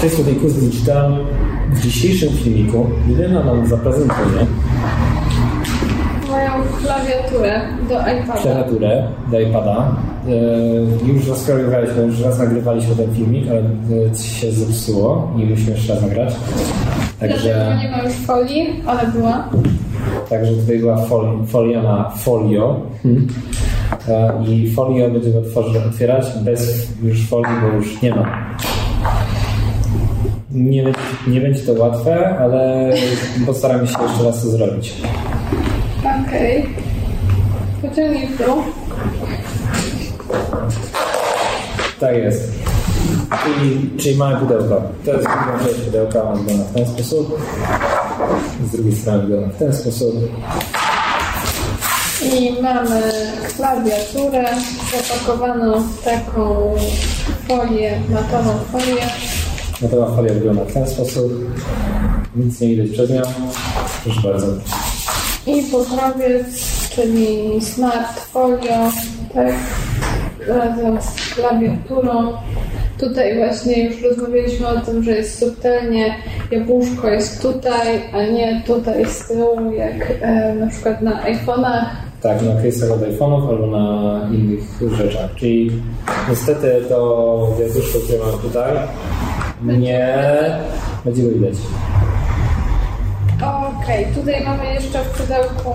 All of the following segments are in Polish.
Cześć, tutaj Kurs Digital. W dzisiejszym filmiku Milena nam zaprezentuje Moją klawiaturę do iPada. klawiaturę do iPada. E, Już rozprawialiśmy, już raz nagrywaliśmy ten filmik, ale e, coś się zepsuło i musimy jeszcze raz nagrać. Dlatego Także, nie ma już folii, ale była. także tutaj była fol, folia na folio. Hmm. I folio będziemy otworzyć, otwierać bez już folii, bo już nie ma. Nie, będzie- nie będzie to łatwe, ale postaramy się jeszcze raz to zrobić. Okej. Pociągnij w dół. Tak jest. Czyli, czyli małe pudełko. To jest druga część pudełka, wygląda w ten sposób. Z drugiej strony wygląda w ten sposób. I mamy klawiaturę zapakowaną w taką folię, matową folię. Gotowa folia wygląda w ten sposób. Nic nie widać przed nią. Proszę bardzo. I pokrowiec, czyli smart folio, tak, razem z klawiaturą. Tutaj właśnie już rozmawialiśmy o tym, że jest subtelnie, jabłuszko jest tutaj, a nie tutaj z tyłu, jak e, na przykład na iPhone'ach. Tak, na case'ach od iPhone'ów albo na innych rzeczach. Czyli niestety to wiatruszko, które mam tutaj, nie będzie go widać. Okej, tutaj mamy jeszcze w pudełku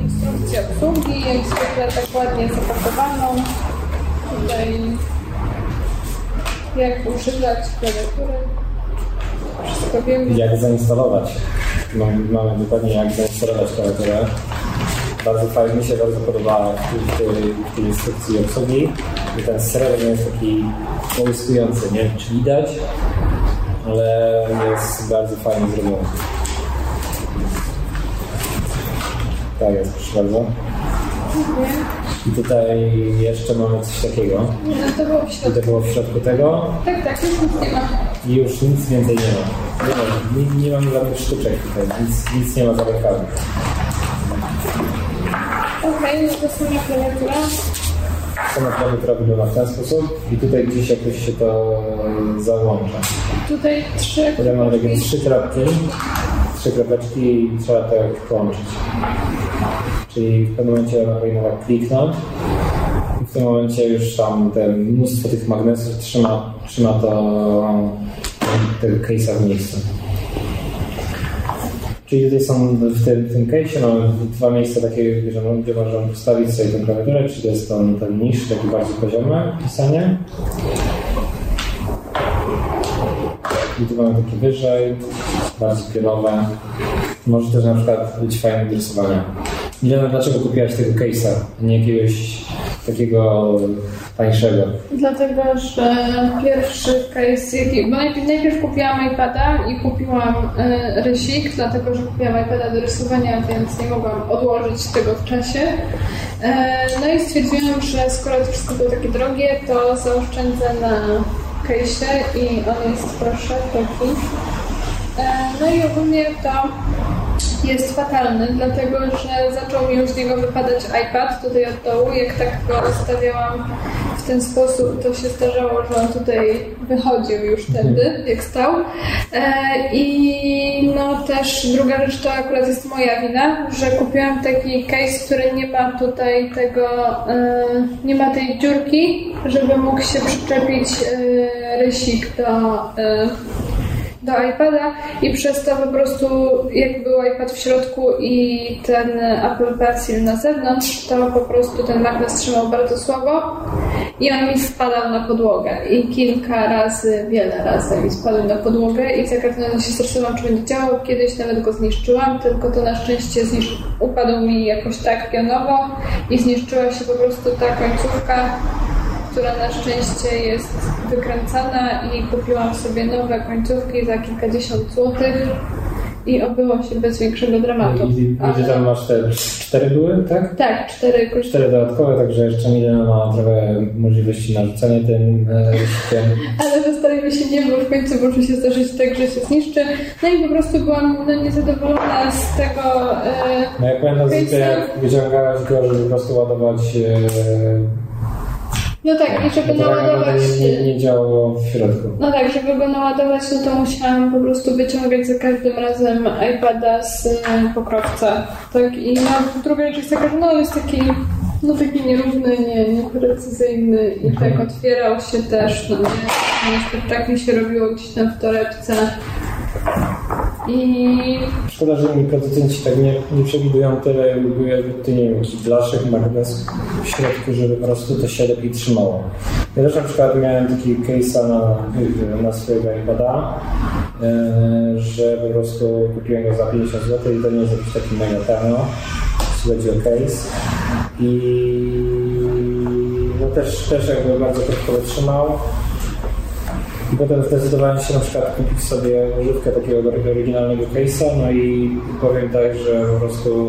instrukcję obsługi, jak zwykle tak ładnie zapakowaną. Tutaj jak używać klawiatury. Wszystko wiemy. jak zainstalować. Mamy, mamy dokładnie jak zainstalować klawiaturę. Bardzo fajnie, mi się bardzo podoba w tej, w tej instrukcji obsługi. I ten srebrny jest taki połyskujący, nie wiem czy widać, ale jest bardzo fajnie zrobiony. Tak jest, proszę bardzo. I tutaj jeszcze mamy coś takiego. Nie, no to było w środku. to było w środku tego Tak, tak, już nic nie ma. i już nic więcej nie ma. Nie, ma, nie, nie mamy żadnych sztuczek tutaj, nic, nic nie ma zamykanych. Okej, no to sama klawiatura. Sama klawiatura wygląda w ten sposób i tutaj gdzieś jakoś się to załącza. Tutaj trzy Tutaj mamy takie trzy kropki, trzy kropeczki i trzeba to jak połączyć. Czyli w pewnym momencie powinno tak kliknąć i w tym momencie już tam te mnóstwo tych magnesów trzyma, trzyma to tego case'a w miejscu. Czyli tutaj są w tym, w tym mamy dwa miejsca takie, że gdzie możemy postawić sobie tę klawiaturę, czyli jest ten, ten niż, taki bardziej poziomy pisanie. I tu mamy takie wyżej, bardziej pionowe. Może też na przykład być fajne do rysowania. Milena, dlaczego kupiłaś tego case'a, nie jakiegoś takiego tańszego? Dlatego, że pierwszy case, bo najpierw, najpierw kupiłam iPada i kupiłam e, rysik, dlatego że kupiłam iPada do rysowania, więc nie mogłam odłożyć tego w czasie. E, no i stwierdziłam, że skoro to wszystko było takie drogie, to zaoszczędzę na case'ie i on jest proszę taki. E, no i ogólnie to jest fatalny, dlatego że zaczął mi już z niego wypadać iPad tutaj od dołu. Jak tak go ustawiałam w ten sposób, to się zdarzało, że on tutaj wychodził już wtedy, jak stał. E, I no też druga rzecz to akurat jest moja wina, że kupiłam taki case, który nie ma tutaj tego, e, nie ma tej dziurki, żeby mógł się przyczepić e, rysik do do iPada i przez to po prostu jak był iPad w środku i ten Apple Pencil na zewnątrz, to po prostu ten magnes trzymał bardzo słabo i on mi spadał na podłogę i kilka razy, wiele razy mi spadł na podłogę i za każdym razem się stresowałam, czy będzie działał. Kiedyś nawet go zniszczyłam, tylko to na szczęście upadł mi jakoś tak pionowo i zniszczyła się po prostu ta końcówka która na szczęście jest wykręcana i kupiłam sobie nowe końcówki za kilkadziesiąt złotych i obyło się bez większego dramatu. I, i tam masz te cztery były, tak? Tak, cztery koszty. Cztery dodatkowe, także jeszcze Milena ma trochę możliwości narzucenia tym e. Ale postarajmy się nie, bo w końcu może się zdarzyć tak, że się zniszczy. No i po prostu byłam no, niezadowolona z tego. E, No ja pamiętam zwykle, jak wyciągałaś go, żeby po prostu ładować e, No tak, i żeby tak naładować... nie, nie, działało w środku. No tak, żeby go naładować, no to musiałam po prostu wyciągać za każdym razem iPada z e, pokrowca. Tak, i no, druga rzecz jest taka, że no jest taki, no taki nierówny, nie, nieprecyzyjny i Mhm. tak otwierał się też, no nie, na tak mi się robiło gdzieś tam w torebce. I Szkoda, że inni producenci tak nie, nie przewidują tyle, jakby nie wiem, blaszek, magnes w środku, żeby po prostu to się lepiej trzymało. Ja też na przykład miałem taki case'a na, na swojego iPada, e, że po prostu kupiłem go za 50 zł i to nie jest jakiś taki mega tanio, jeśli chodzi o case. I no też, też jakby bardzo krótko wytrzymał. I potem zdecydowałem się na przykład kupić sobie używkę takiego oryginalnego case'a, no i powiem tak, że po prostu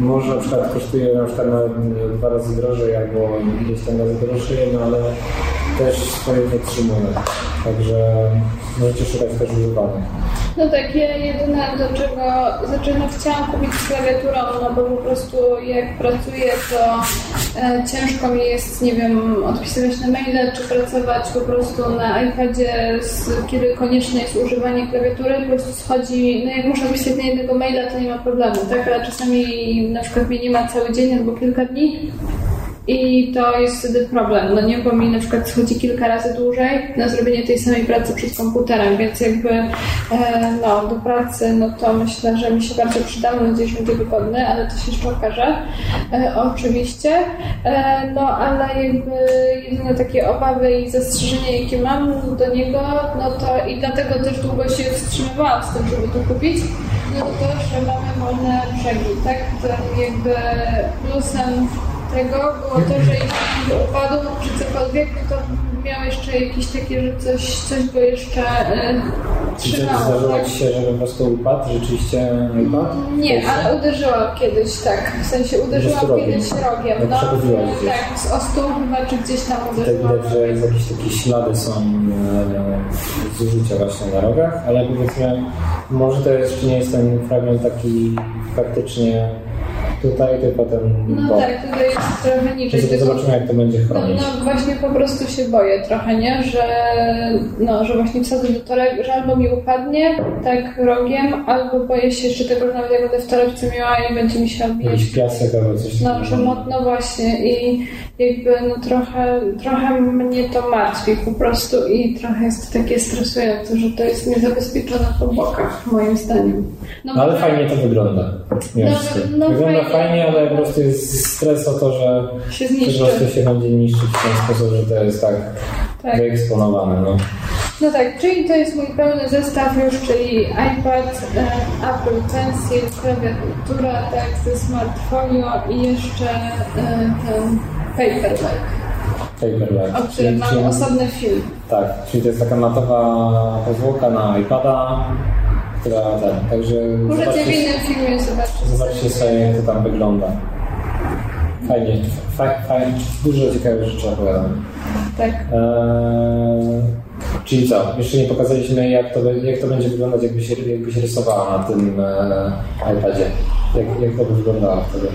może na przykład kosztuje na przykład nawet dwa razy drożej albo gdzieś tam razy drożej, no ale też swoje wytrzymuje. Także możecie szukać też używanych. No tak, ja jedyne do czego, znaczy no chciałam kupić z klawiaturą, no bo po prostu jak pracuję, to ciężko mi jest, nie wiem, odpisywać na maile, czy pracować po prostu na iPadzie, z, kiedy konieczne jest używanie klawiatury, po prostu schodzi, no jak muszę odpisać na jednego maila, to nie ma problemu, tak, ale czasami na przykład mnie nie ma cały dzień albo kilka dni, i to jest wtedy problem, no nie, bo mi na przykład schodzi kilka razy dłużej na zrobienie tej samej pracy przed komputerem, więc jakby e, no, do pracy, no to myślę, że mi się bardzo przyda, mam nadzieję, że będzie wygodny, ale to się jeszcze okaże, e, oczywiście, e, no ale jakby jedyne takie obawy i zastrzeżenia, jakie mam do niego, no to i dlatego też długo się wstrzymywałam z tym, żeby to kupić, no to, że mamy wolne brzegi, tak, to jakby plusem tego było to, że jeśli upadł czy cokolwiek, no to miał jeszcze jakieś takie, że coś, coś go jeszcze e, Czy trzymało. zdarzyło Tak? Ci się, że po prostu upadł rzeczywiście iPad? Nie, ale uderzyła kiedyś, tak. W sensie uderzyłam kiedyś rogiem. No, gdzieś. tak, z ostu chyba, czy gdzieś tam Tak uderzyłam. widać, że jakieś takie ślady są e, zużycia właśnie na rogach, ale powiedzmy, może to jeszcze nie jest ten fragment taki faktycznie tutaj, tylko ten No bok. tak, tutaj jest trochę niżej. Tylko- zobaczymy, jak to będzie No, chronić. no właśnie po prostu się boję trochę, nie? Że, no, że właśnie wsadzę do torebki, że albo mi upadnie tak rogiem, albo boję się jeszcze tego, że nawet jak będę w torebce miała i będzie mi się odbijać. Jakiś piasek albo coś No, że mo- no właśnie i jakby no trochę, trochę mnie to martwi po prostu i trochę jest takie stresujące, że to jest niezabezpieczone po bokach, moim zdaniem. No, No, ale bo- fajnie to wygląda. No, no wygląda fajnie. Fajnie, ale po prostu jest stres o to, że się po zniszczy. prostu się będzie niszczyć w ten sposób, że to jest tak, Tak. wyeksponowane. No. No tak, czyli to jest mój pełny zestaw już, czyli iPad, e, Apple Pencil, klawiatura, tak, ze smartfolio i jeszcze e, ten paperback, Paperback. o którym mam Czyli- osobny film. Tak, czyli to jest taka matowa powłoka na iPada, która tak, także Możecie w zobaczcie, innym filmie zobaczyć. zobaczcie sobie jak to tam wygląda. Fajnie, fajnie, fajnie dużo ciekawych rzeczy opowiadam. Tak. Eee, czyli co, jeszcze nie pokazaliśmy jak to, jak to będzie wyglądać jakbyś, jakbyś rysowała na tym e, iPadzie. Jak, jak to by wyglądało wtedy?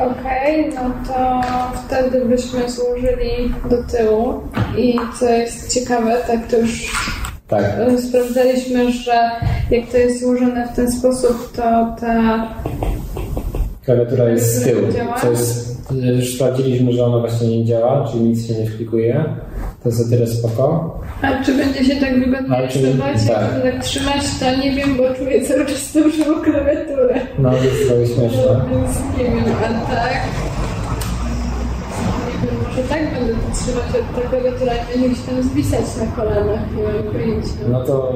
Okej, no to wtedy byśmy złożyli do tyłu i co jest ciekawe, tak to już Tak, e, sprawdzaliśmy, że jak to jest złożone w ten sposób, to ta klawiatura jest z tyłu, co jest, już sprawdziliśmy, że ona właśnie nie działa, czyli nic się nie wklikuje. To jest o tyle spoko. A czy będzie się tak wygodnie czy- tak. tak trzymać, to nie wiem, bo czuję cały czas tą żywą klawiaturę. No, to jest trochę śmieszne. Więc nie wiem, a tak... Może tak będę to trzymać, a ta klawiatura nie będzie gdzieś tam zwisać na kolanach, nie mam pojęcia. No to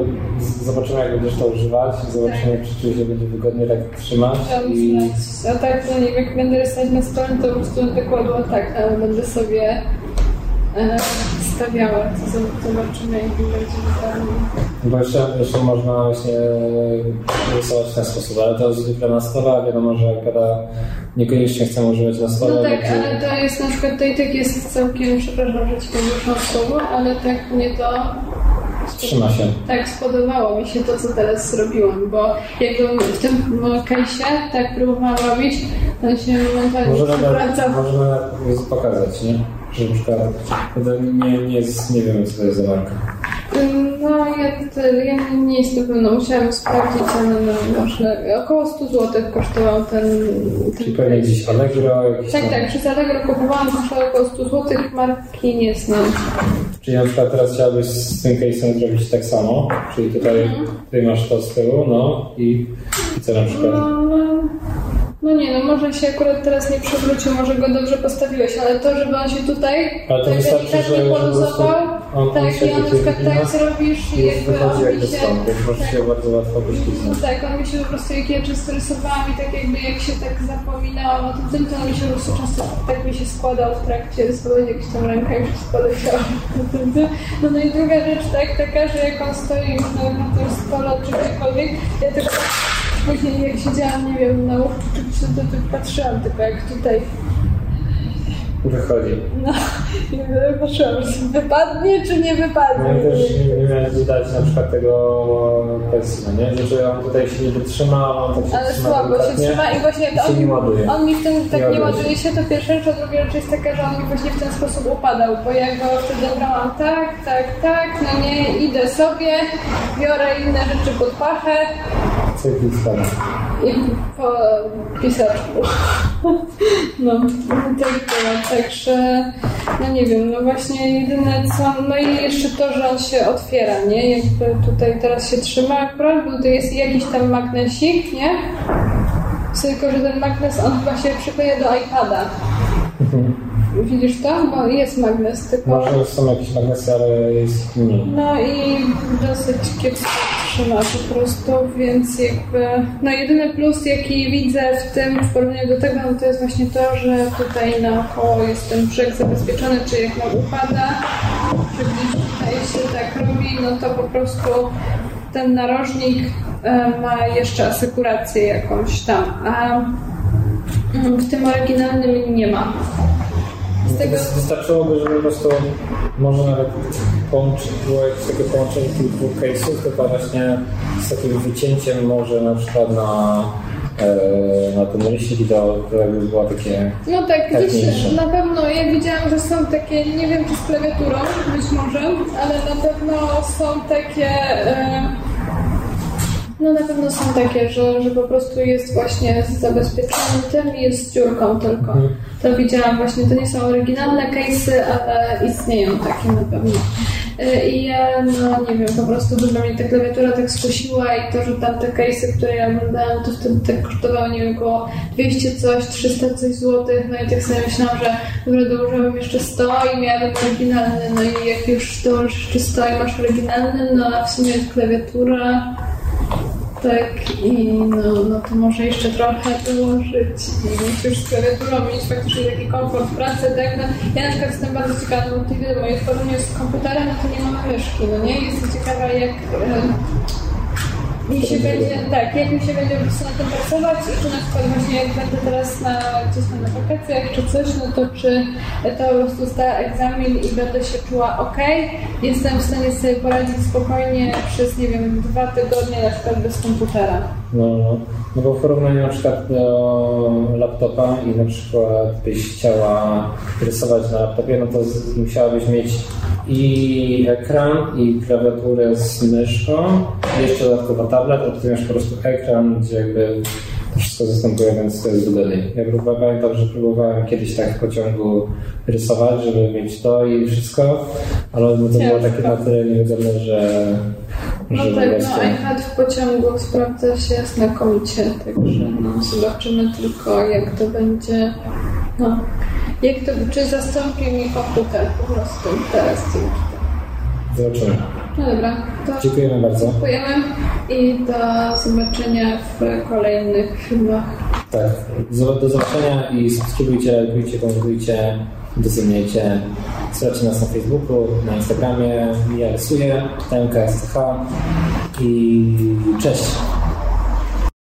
zobaczymy, jak będziesz to używać. Zobaczymy, czy czuje się będzie wygodnie tak trzymać. I tak to nie wiem, jak będę rysować na stole, to po prostu będę kładła tak, ale będę sobie stawiała, to zobaczymy, jak będzie wygodnie. Bo jeszcze, jeszcze można właśnie rysować w ten sposób, ale to zwykle na stole, a wiadomo, że iPada niekoniecznie chcemy używać na stole. No tak, gdzie- ale to jest na przykład, i tak jest całkiem, przepraszam, że ci to wyszło słowo, ale tak mnie to Trzyma się. tak spodobało mi się to, co teraz zrobiłam, bo jakbym w tym case'ie tak próbowałam robić, to się momentalnie Możemy, możemy pokazać, nie? Że na przykład nie, nie, nie wiem, co to jest za marka. No, ja, ja nie jestem pewna, musiałam sprawdzić, ale no, można, około 100 zł kosztował ten... Czyli pewnie gdzieś Allegro, Tak, tam... tak, przez Allegro kupowałam, kosztowało około 100 zł, marki nie znam. Czyli na przykład teraz chciałabyś z tym case'em zrobić tak samo, czyli tutaj, Mhm. tutaj masz to z tyłu, no i, i co na przykład? No, no, no nie, no może się akurat teraz nie przewrócił, może go dobrze postawiłeś, ale to, żeby on się tutaj Ale to tak wystarczy, delikatnie że- po poluzował, tak, i on na przykład tak zrobisz i jakby on mi się... tak, się bardzo łatwo no poślizgnąć. tak, on mi się po prostu, jak ja często rysowałam i tak jakby jak się tak zapominałam o tym, tym to on mi się po prostu często tak mi się składał w trakcie rysowania, jak się tam ręka już poleciała. No, no i druga rzecz tak, taka, że jak on stoi już na, na tym stole czy gdziekolwiek, ja tylko później jak siedziałam, nie wiem, na łóżku czy przy to tak patrzyłam tylko jak tutaj, Wychodzi. no i patrzyłam, czy wypadnie czy nie wypadnie. No i też nie, nie miałem widać na przykład tego pensji, no nie? Znaczy on tutaj się nie wytrzyma, on tak się Ale trzyma słabo się trzyma i właśnie się nie ładuje. on mi w tym tak Nie nie ładuje ładuje się, to pierwsza rzecz, a druga rzecz jest taka, że on mi właśnie w ten sposób upadał, bo ja go wtedy brałam tak, tak, tak, no nie, idę sobie, biorę inne rzeczy pod pachę I po pisaczku. No, tak było, także, no nie wiem, no właśnie jedyne co, no i jeszcze to, że on się otwiera, nie, jakby tutaj teraz się trzyma akurat, bo to jest jakiś tam magnesik, nie? Tylko, że ten magnes, on chyba się przykleja do iPada. Widzisz to? Bo jest magnes, tylko... Może są jakieś magnesy, ale jest mniej. No i dosyć kiepsko trzyma po prostu, więc jakby... No jedyny plus, jaki widzę w tym w porównaniu do tego, no to jest właśnie to, że tutaj naokoło jest ten brzeg zabezpieczony, czy jak nam upada, czy gdzieś tutaj się tak robi, no to po prostu ten narożnik e, ma jeszcze asekurację jakąś tam, a w tym oryginalnym nie ma. Tego... Wys- Wystarczyłoby, żeby po prostu może nawet połączyć, było jakieś takie połączenie tych dwóch case'ów, tylko właśnie z takim wycięciem może na przykład na, e, na ten rysik do którego by było takie No tak, gdzieś na pewno ja widziałam, że są takie, nie wiem czy z klawiaturą, być może, ale na pewno są takie. E, no na pewno są takie, że, że po prostu jest właśnie z zabezpieczonym tym i jest dziurką tylko. To widziałam właśnie, to nie są oryginalne case'y, ale istnieją takie na pewno. E, I ja, no nie wiem, po prostu chyba mnie ta klawiatura tak skusiła i to, że tam te case'y, które ja oglądałam, to wtedy tak kosztowały, nie wiem, około 200 coś, 300 coś złotych, no i tak sobie myślałam, że dobra, dołożyłabym jeszcze 100 i miałabym oryginalny, no i jak już dołożysz jeszcze 100 i masz oryginalny, no a w sumie klawiatura, tak i no, no to może jeszcze trochę dołożyć i musisz z klawiaturą mieć faktycznie taki komfort pracy, tak? No, ja na przykład jestem bardzo ciekawa, bo ty wiadomo, jak porównujesz z komputerem, no to nie mamy myszki, no nie? Jestem ciekawa jak e, mi się będzie, tak, jak mi się będzie na tym pracować i czy na przykład właśnie jak będę teraz na, gdzieś tam na wakacjach czy coś, no to czy to po prostu zda egzamin i będę się czuła ok, jestem w stanie sobie poradzić spokojnie przez, nie wiem, dwa tygodnie na przykład bez komputera. No, no. bo w porównaniu na przykład do laptopa i na przykład byś chciała rysować na laptopie, no to z- musiałabyś mieć i ekran, i klawiaturę z myszką, i jeszcze dodatkowo tablet, a ty masz po prostu ekran, gdzie jakby to wszystko zastępuje, więc to jest wygodniej. Ja próbowałem, pamiętam, że próbowałem kiedyś tak w pociągu rysować, żeby mieć to i wszystko, ale no to było takie na tyle niewygodne, że... No tak, no iPad w pociągu sprawdza się znakomicie, także no, zobaczymy tylko jak to będzie, no, jak to, czy zastąpi mi komputer po prostu teraz. Zobaczymy. No dobra, to Dziękujemy bardzo. dziękujemy i do zobaczenia w kolejnych filmach. Tak. Do do zobaczenia i subskrybujcie, lajkujcie, komentujcie, doceniajcie. Słuchajcie nas na Facebooku, na Instagramie. Ja rysuję, MKSCH i cześć.